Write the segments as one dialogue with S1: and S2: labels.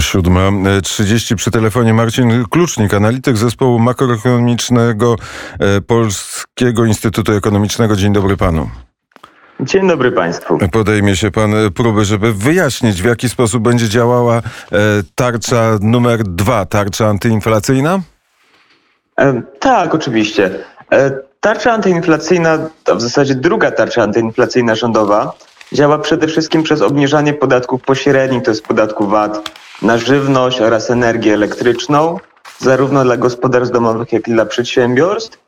S1: 7.30 przy telefonie Marcin Klucznik, analityk zespołu makroekonomicznego e, Polskiego Instytutu Ekonomicznego. Dzień dobry panu.
S2: Dzień dobry Państwu.
S1: Podejmie się Pan próby, żeby wyjaśnić, w jaki sposób będzie działała e, tarcza numer dwa, tarcza antyinflacyjna?
S2: E, tak, oczywiście. E, tarcza antyinflacyjna, to w zasadzie druga tarcza antyinflacyjna rządowa, działa przede wszystkim przez obniżanie podatków pośrednich, to jest podatku VAT na żywność oraz energię elektryczną, zarówno dla gospodarstw domowych, jak i dla przedsiębiorstw.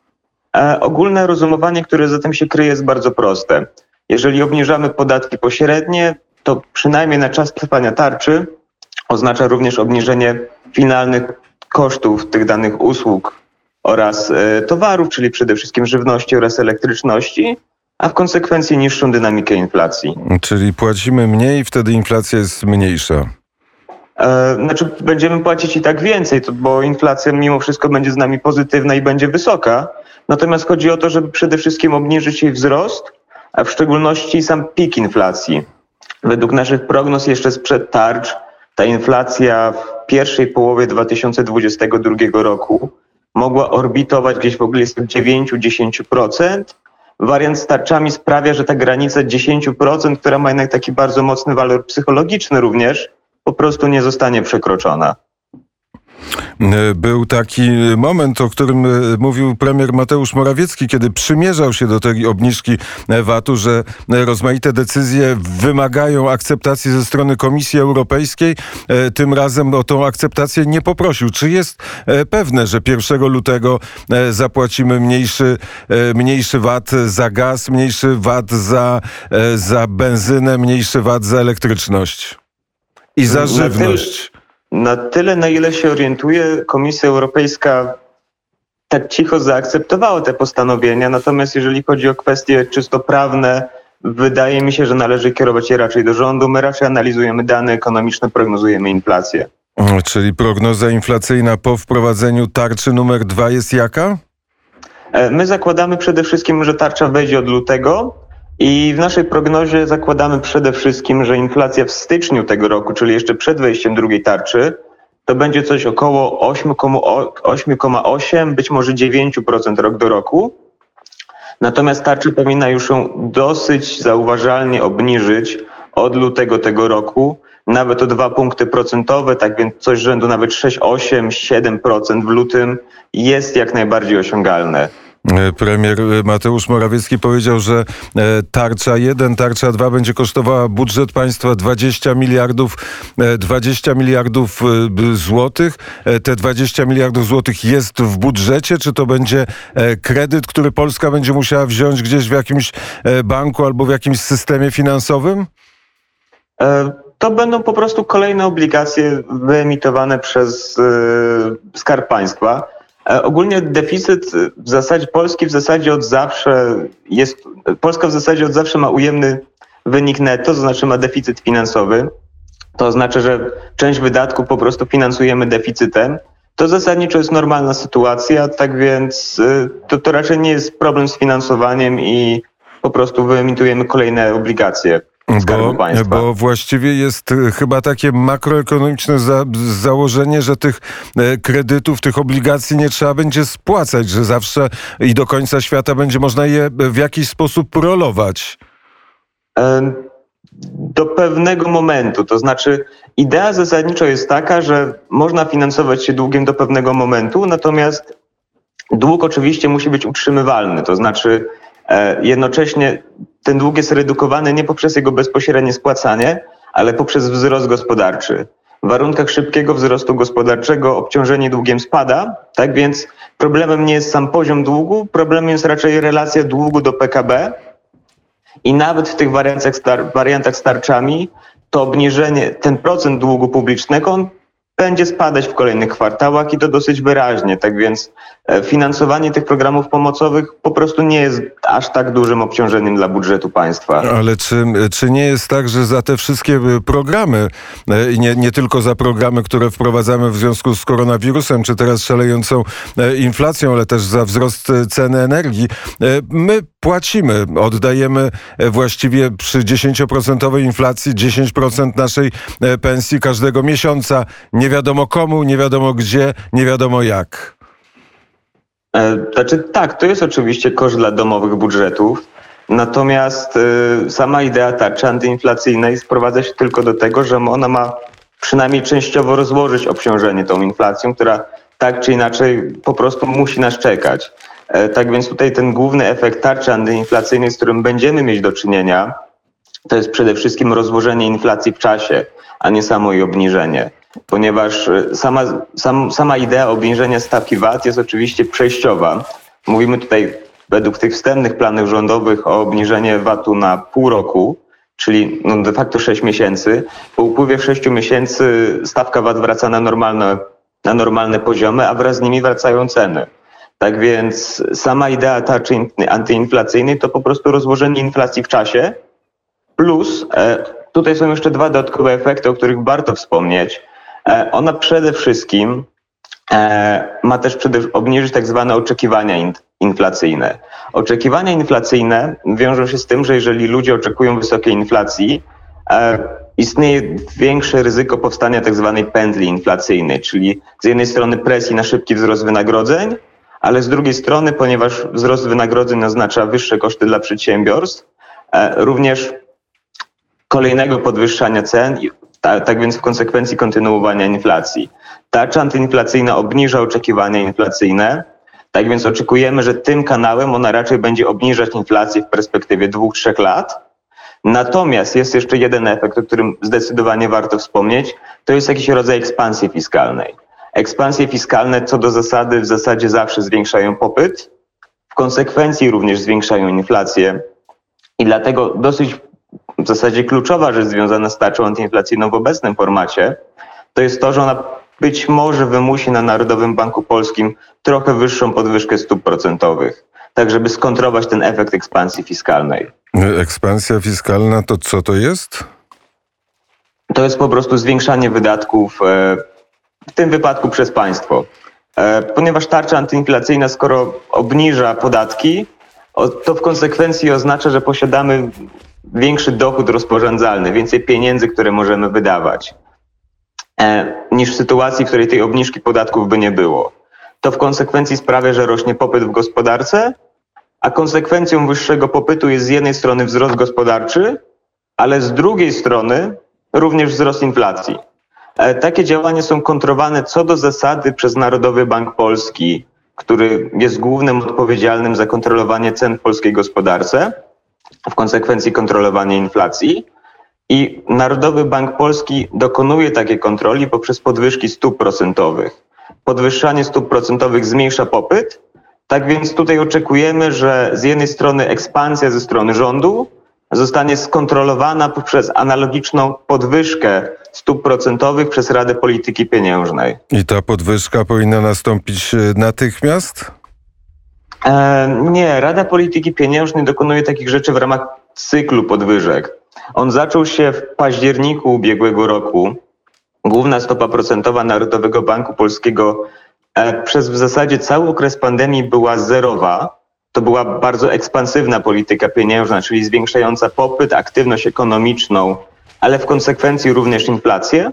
S2: E, ogólne rozumowanie, które za tym się kryje, jest bardzo proste. Jeżeli obniżamy podatki pośrednie, to przynajmniej na czas trwania tarczy oznacza również obniżenie finalnych kosztów tych danych usług oraz e, towarów, czyli przede wszystkim żywności oraz elektryczności, a w konsekwencji niższą dynamikę inflacji.
S1: Czyli płacimy mniej, wtedy inflacja jest mniejsza.
S2: E, znaczy, będziemy płacić i tak więcej, bo inflacja mimo wszystko będzie z nami pozytywna i będzie wysoka. Natomiast chodzi o to, żeby przede wszystkim obniżyć jej wzrost, a w szczególności sam pik inflacji. Według naszych prognoz jeszcze sprzed tarcz ta inflacja w pierwszej połowie 2022 roku mogła orbitować gdzieś w ogóle 9-10%. Wariant z tarczami sprawia, że ta granica 10%, która ma jednak taki bardzo mocny walor psychologiczny również, po prostu nie zostanie przekroczona.
S1: E, był taki moment, o którym e, mówił premier Mateusz Morawiecki, kiedy przymierzał się do tej obniżki e, VAT-u, że rozmaite decyzje wymagają akceptacji ze strony Komisji Europejskiej. Tym razem o tą akceptację nie poprosił. Czy jest pewne, że 1 lutego zapłacimy mniejszy, mniejszy VAT za gaz, mniejszy VAT za, za benzynę, mniejszy VAT za elektryczność i za żywność?
S2: Na tyle, na ile się orientuje, Komisja Europejska tak cicho zaakceptowała te postanowienia, natomiast jeżeli chodzi o kwestie czysto prawne, wydaje mi się, że należy kierować je raczej do rządu. My raczej analizujemy dane ekonomiczne, prognozujemy inflację.
S1: Czyli prognoza inflacyjna po wprowadzeniu tarczy numer dwa jest jaka?
S2: E, my zakładamy przede wszystkim, że tarcza wejdzie od lutego, i w naszej prognozie zakładamy przede wszystkim, że inflacja w styczniu tego roku, czyli jeszcze przed wejściem drugiej tarczy, to będzie coś około 8,8, być może 9% rok do roku. Natomiast tarcza powinna już ją dosyć zauważalnie obniżyć od lutego tego roku, nawet o 2 punkty procentowe, tak więc coś rzędu nawet 6, 8, 7% w lutym jest jak najbardziej osiągalne.
S1: E, premier Mateusz Morawiecki powiedział, że e, tarcza 1, tarcza 2 będzie kosztowała budżet państwa 20 miliardów, 20 e, miliardów złotych. Te 20 miliardów złotych jest w budżecie, czy to będzie kredyt, który Polska będzie musiała wziąć gdzieś w jakimś banku albo w jakimś systemie finansowym?
S2: To będą po prostu kolejne obligacje wyemitowane przez Skarb Państwa. E, ogólnie deficyt w zasadzie Polski w zasadzie od zawsze jest, Polska w zasadzie od zawsze ma ujemny wynik netto, to znaczy ma deficyt finansowy. To oznacza, że część wydatków po prostu finansujemy deficytem. To zasadniczo jest normalna sytuacja, tak więc y, to, to raczej nie jest problem z finansowaniem i po prostu wyemitujemy kolejne obligacje.
S1: Bo, bo, właściwie jest e, chyba takie makroekonomiczne za, założenie, że tych e, kredytów, tych obligacji nie trzeba będzie spłacać, że zawsze i do końca świata będzie można je w jakiś sposób rolować.
S2: Do pewnego momentu. To znaczy, idea zasadniczo jest taka, że można finansować się długiem do pewnego momentu, natomiast dług oczywiście musi być utrzymywalny. To znaczy, E, jednocześnie ten dług jest redukowany nie poprzez jego bezpośrednie spłacanie, ale poprzez wzrost gospodarczy. W warunkach szybkiego wzrostu gospodarczego obciążenie długiem spada, tak więc problemem nie jest sam poziom długu, problemem jest raczej relacja długu do PKB. I nawet w tych wariantach, star wariantach z tarczami to obniżenie, ten procent długu publicznego, on będzie spadać w kolejnych kwartałach i to dosyć wyraźnie. Tak więc e, finansowanie tych programów pomocowych po prostu nie jest aż tak dużym obciążeniem dla budżetu państwa.
S1: Ale czy, czy nie jest tak, że za te wszystkie e, programy e, nie, nie tylko za programy, które wprowadzamy w związku z koronawirusem, czy teraz szalejącą inflacją, ale też za wzrost ceny energii, my płacimy, oddajemy właściwie przy 10% inflacji 10% naszej pensji każdego miesiąca. Nie wiadomo komu, nie wiadomo gdzie, nie wiadomo jak.
S2: E, znaczy tak, to jest oczywiście koszt dla domowych budżetów, natomiast y, sama idea tarczy antyinflacyjnej sprowadza się tylko do tego, że ona ma przynajmniej częściowo rozłożyć obciążenie tą inflacją, która tak czy inaczej po prostu musi nas czekać. E, tak więc tutaj ten główny efekt tarczy antyinflacyjnej, z którym będziemy mieć do czynienia, to jest przede wszystkim rozłożenie inflacji w czasie, a nie samo jej obniżenie ponieważ e, sama, sam, sama idea obniżenia stawki VAT jest oczywiście przejściowa. Mówimy tutaj według tych wstępnych planów rządowych o obniżenie VAT-u na pół roku, czyli no de facto 6 miesięcy. Po upływie 6 miesięcy stawka VAT wraca na normalne, na normalne poziomy, a wraz z nimi wracają ceny. Tak więc sama idea tarczy antyinflacyjnej to po prostu rozłożenie inflacji w czasie, plus e, tutaj są jeszcze dwa dodatkowe efekty, o których warto wspomnieć. E, ona przede wszystkim e, ma też obniżyć tak zwane oczekiwania inflacyjne. Oczekiwania inflacyjne wiążą się z tym, że jeżeli ludzie oczekują wysokiej inflacji, e, istnieje większe ryzyko powstania tak zwanej pętli inflacyjnej, czyli z jednej strony presji na szybki wzrost wynagrodzeń, ale z drugiej strony, ponieważ wzrost wynagrodzeń oznacza wyższe koszty dla przedsiębiorstw, również kolejnego podwyższania cen tak, tak więc w konsekwencji kontynuowania inflacji. Tarcza antyinflacyjna obniża oczekiwania inflacyjne, tak więc oczekujemy, że tym kanałem ona raczej będzie obniżać inflację w perspektywie dwóch, trzech lat. Natomiast jest jeszcze jeden efekt, o którym zdecydowanie warto wspomnieć, to jest jakiś rodzaj ekspansji fiskalnej. Ekspansje fiskalne co do zasady w zasadzie zawsze zwiększają popyt, w konsekwencji również zwiększają inflację i dlatego dosyć w zasadzie kluczowa rzecz związana z tarczą antyinflacyjną w obecnym formacie, to jest to, że ona być może wymusi na Narodowym Banku Polskim trochę wyższą podwyżkę stóp procentowych, tak żeby skontrować ten efekt ekspansji fiskalnej.
S1: Ekspansja fiskalna to co to jest?
S2: To jest po prostu zwiększanie wydatków, e, w tym wypadku przez państwo. E, ponieważ tarcza antyinflacyjna, skoro obniża podatki, to w konsekwencji oznacza, że posiadamy większy dochód rozporządzalny, więcej pieniędzy, które możemy wydawać, e, niż w sytuacji, w której tej obniżki podatków by nie było. To w konsekwencji sprawia, że rośnie popyt w gospodarce, a konsekwencją wyższego popytu jest z jednej strony wzrost gospodarczy, ale z drugiej strony również wzrost inflacji. E, takie działania są kontrowane co do zasady przez Narodowy Bank Polski, który jest głównym odpowiedzialnym za kontrolowanie cen w polskiej gospodarce w konsekwencji kontrolowanie inflacji. I Narodowy Bank Polski dokonuje takiej kontroli poprzez podwyżki stóp procentowych. Podwyższanie stóp procentowych zmniejsza popyt, tak więc tutaj oczekujemy, że z jednej strony ekspansja ze strony rządu zostanie skontrolowana poprzez analogiczną podwyżkę stóp procentowych przez Radę Polityki Pieniężnej.
S1: I ta podwyżka powinna nastąpić natychmiast?
S2: E, nie, Rada Polityki Pieniężnej dokonuje takich rzeczy w ramach cyklu podwyżek. On zaczął się w październiku ubiegłego roku. Główna stopa procentowa Narodowego Banku Polskiego e, przez w zasadzie cały okres pandemii była zerowa. To była bardzo ekspansywna polityka pieniężna, czyli zwiększająca popyt, aktywność ekonomiczną, ale w konsekwencji również inflację.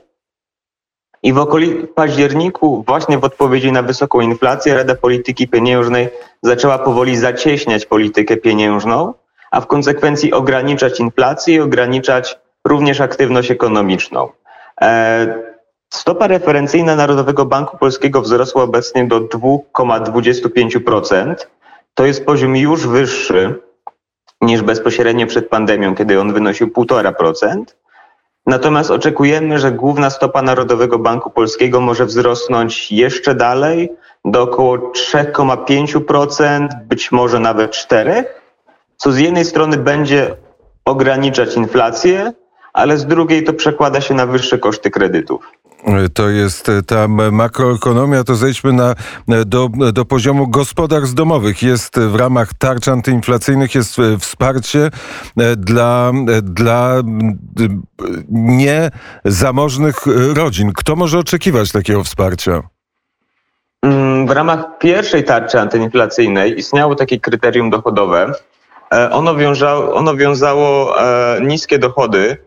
S2: I w okolicy październiku, właśnie w odpowiedzi na wysoką inflację, Rada Polityki Pieniężnej zaczęła powoli zacieśniać politykę pieniężną, a w konsekwencji ograniczać inflację i ograniczać również aktywność ekonomiczną. E, stopa referencyjna Narodowego Banku Polskiego wzrosła obecnie do 2,25%. To jest poziom już wyższy niż bezpośrednio przed pandemią, kiedy on wynosił 1,5%. Natomiast oczekujemy, że główna stopa Narodowego Banku Polskiego może wzrosnąć jeszcze dalej do około 3,5%, być może nawet 4%, co z jednej strony będzie ograniczać inflację, ale z drugiej to przekłada się na wyższe koszty kredytów.
S1: To jest e, ta makroekonomia, to zejdźmy na, e, do, do poziomu gospodarstw domowych. Jest w ramach tarcz antyinflacyjnych jest wsparcie dla, dla niezamożnych rodzin. Kto może oczekiwać takiego wsparcia?
S2: Mm, w ramach pierwszej tarczy antyinflacyjnej istniało takie kryterium dochodowe. Ono ono wiązało niskie dochody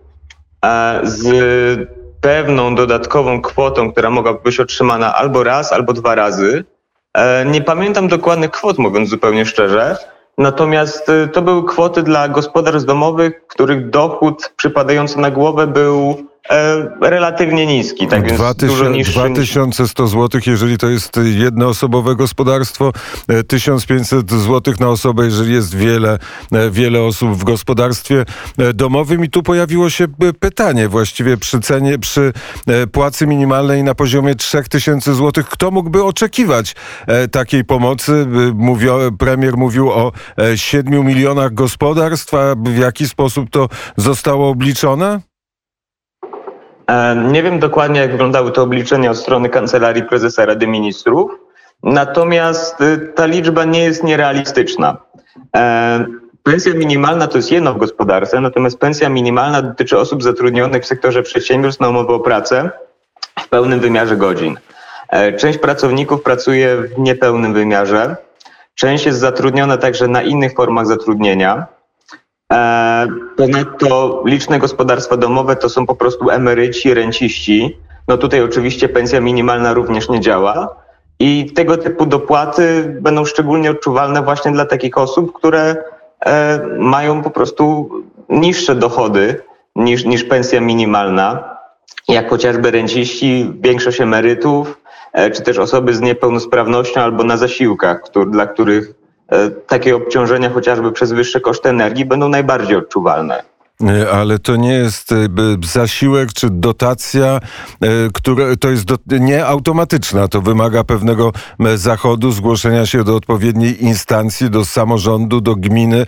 S2: z pewną dodatkową kwotą, która mogła być otrzymana albo raz, albo dwa razy. E, nie pamiętam dokładnych kwot, mówiąc zupełnie szczerze. Natomiast e, to były kwoty dla gospodarstw domowych, których dochód przypadający na głowę był relatywnie niski, tak więc 2000, dużo niższy.
S1: 2100 zł, jeżeli to jest jednoosobowe gospodarstwo, 1500 e, zł na osobę, jeżeli jest wiele, e, wiele osób w gospodarstwie domowym. I tu pojawiło się pytanie właściwie przy cenie, przy płacy minimalnej na poziomie 3000 zł. Kto mógłby oczekiwać takiej pomocy? Mówił, premier mówił o 7 milionach gospodarstw, a w jaki sposób to zostało obliczone?
S2: E, nie wiem dokładnie, jak wyglądały te obliczenia od strony Kancelarii Prezesa Rady Ministrów, natomiast y, ta liczba nie jest nierealistyczna. E, pensja minimalna to jest jedno w gospodarce, natomiast pensja minimalna dotyczy osób zatrudnionych w sektorze przedsiębiorstw na umowę o pracę w pełnym wymiarze godzin. E, część pracowników pracuje w niepełnym wymiarze, część jest zatrudniona także na innych formach zatrudnienia. E, ponadto liczne gospodarstwa domowe to są po prostu emeryci, renciści. No tutaj oczywiście pensja minimalna również nie działa. I tego typu dopłaty będą szczególnie odczuwalne właśnie dla takich osób, które e, mają po prostu niższe dochody niż, niż pensja minimalna, jak chociażby renciści, większość emerytów, e, czy też osoby z niepełnosprawnością albo na zasiłkach, dla których E, takie obciążenia chociażby przez wyższe koszty energii będą najbardziej odczuwalne.
S1: E, ale to nie jest e, zasiłek czy dotacja, która to jest do, nie automatyczna. To wymaga pewnego zachodu, zgłoszenia się do odpowiedniej instancji, do samorządu, do gminy,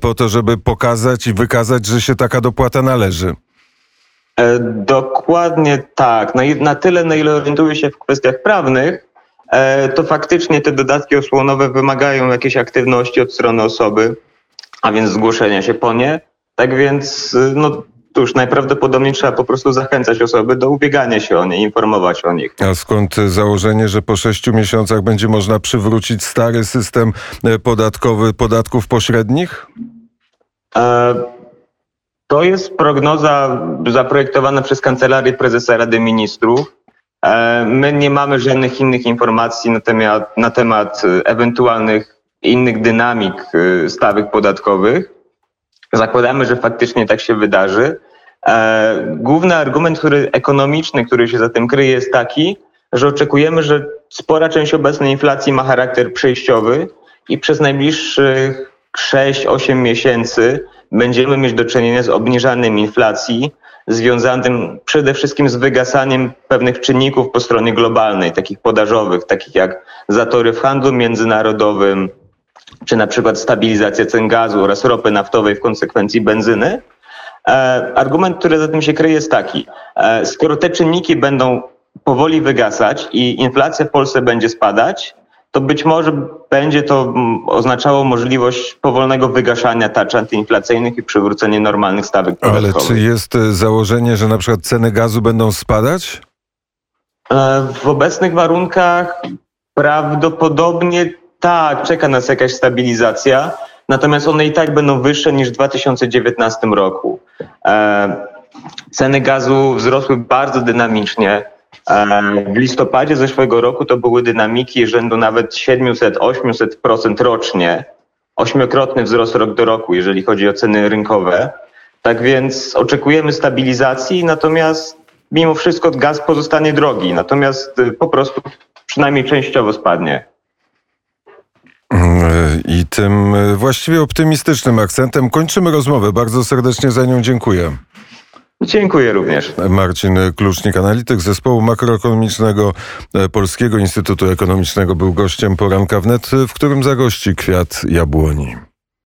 S1: po to, żeby pokazać i wykazać, że się taka dopłata należy.
S2: Dokładnie tak. Na, na tyle, na ile orientuję się w kwestiach prawnych, E, to faktycznie te dodatki osłonowe wymagają jakiejś aktywności od strony osoby, a więc zgłoszenia się po nie. Tak więc, y, no cóż, najprawdopodobniej trzeba po prostu zachęcać osoby do ubiegania się o nie, informować o nich.
S1: A skąd założenie, że po sześciu miesiącach będzie można przywrócić stary system e, podatkowy podatków pośrednich? E,
S2: to jest prognoza zaprojektowana przez Kancelarię Prezesa Rady Ministrów. E, my nie mamy żadnych innych informacji na temat, na temat e, ewentualnych innych dynamik e, stawek podatkowych. Zakładamy, że faktycznie tak się wydarzy. Główny argument który, ekonomiczny, który się za tym kryje, jest taki, że oczekujemy, że spora część obecnej inflacji ma charakter przejściowy i przez najbliższych 6-8 miesięcy będziemy mieć do czynienia z obniżaniem inflacji, związanym przede wszystkim z wygasaniem pewnych czynników po stronie globalnej, takich podażowych, takich jak zatory w handlu międzynarodowym, czy na przykład stabilizacja cen gazu oraz ropy naftowej w konsekwencji benzyny. E, argument, który za tym się kryje, jest taki: e, skoro te czynniki będą powoli wygasać i inflacja w Polsce będzie spadać, to być może będzie to mm, oznaczało możliwość powolnego wygaszania tarcz antyinflacyjnych i przywrócenie normalnych stawek podatkowych.
S1: Ale czy jest e, założenie, że na przykład ceny gazu będą spadać?
S2: E, w obecnych warunkach prawdopodobnie tak, czeka nas jakaś stabilizacja, natomiast one i tak będą wyższe niż w 2019 roku. E, ceny gazu wzrosły bardzo dynamicznie. W listopadzie zeszłego roku to były dynamiki rzędu nawet 700-800% rocznie. Ośmiokrotny wzrost rok do roku, jeżeli chodzi o ceny rynkowe. Tak więc oczekujemy stabilizacji, natomiast mimo wszystko gaz pozostanie drogi, natomiast y, po prostu przynajmniej częściowo spadnie.
S1: I tym y, właściwie optymistycznym akcentem kończymy rozmowę. Bardzo serdecznie za nią dziękuję.
S2: Dziękuję również.
S1: Marcin Klucznik, analityk zespołu makroekonomicznego Polskiego Instytutu Ekonomicznego, był gościem poranka wnet, w którym zagości kwiat jabłoni.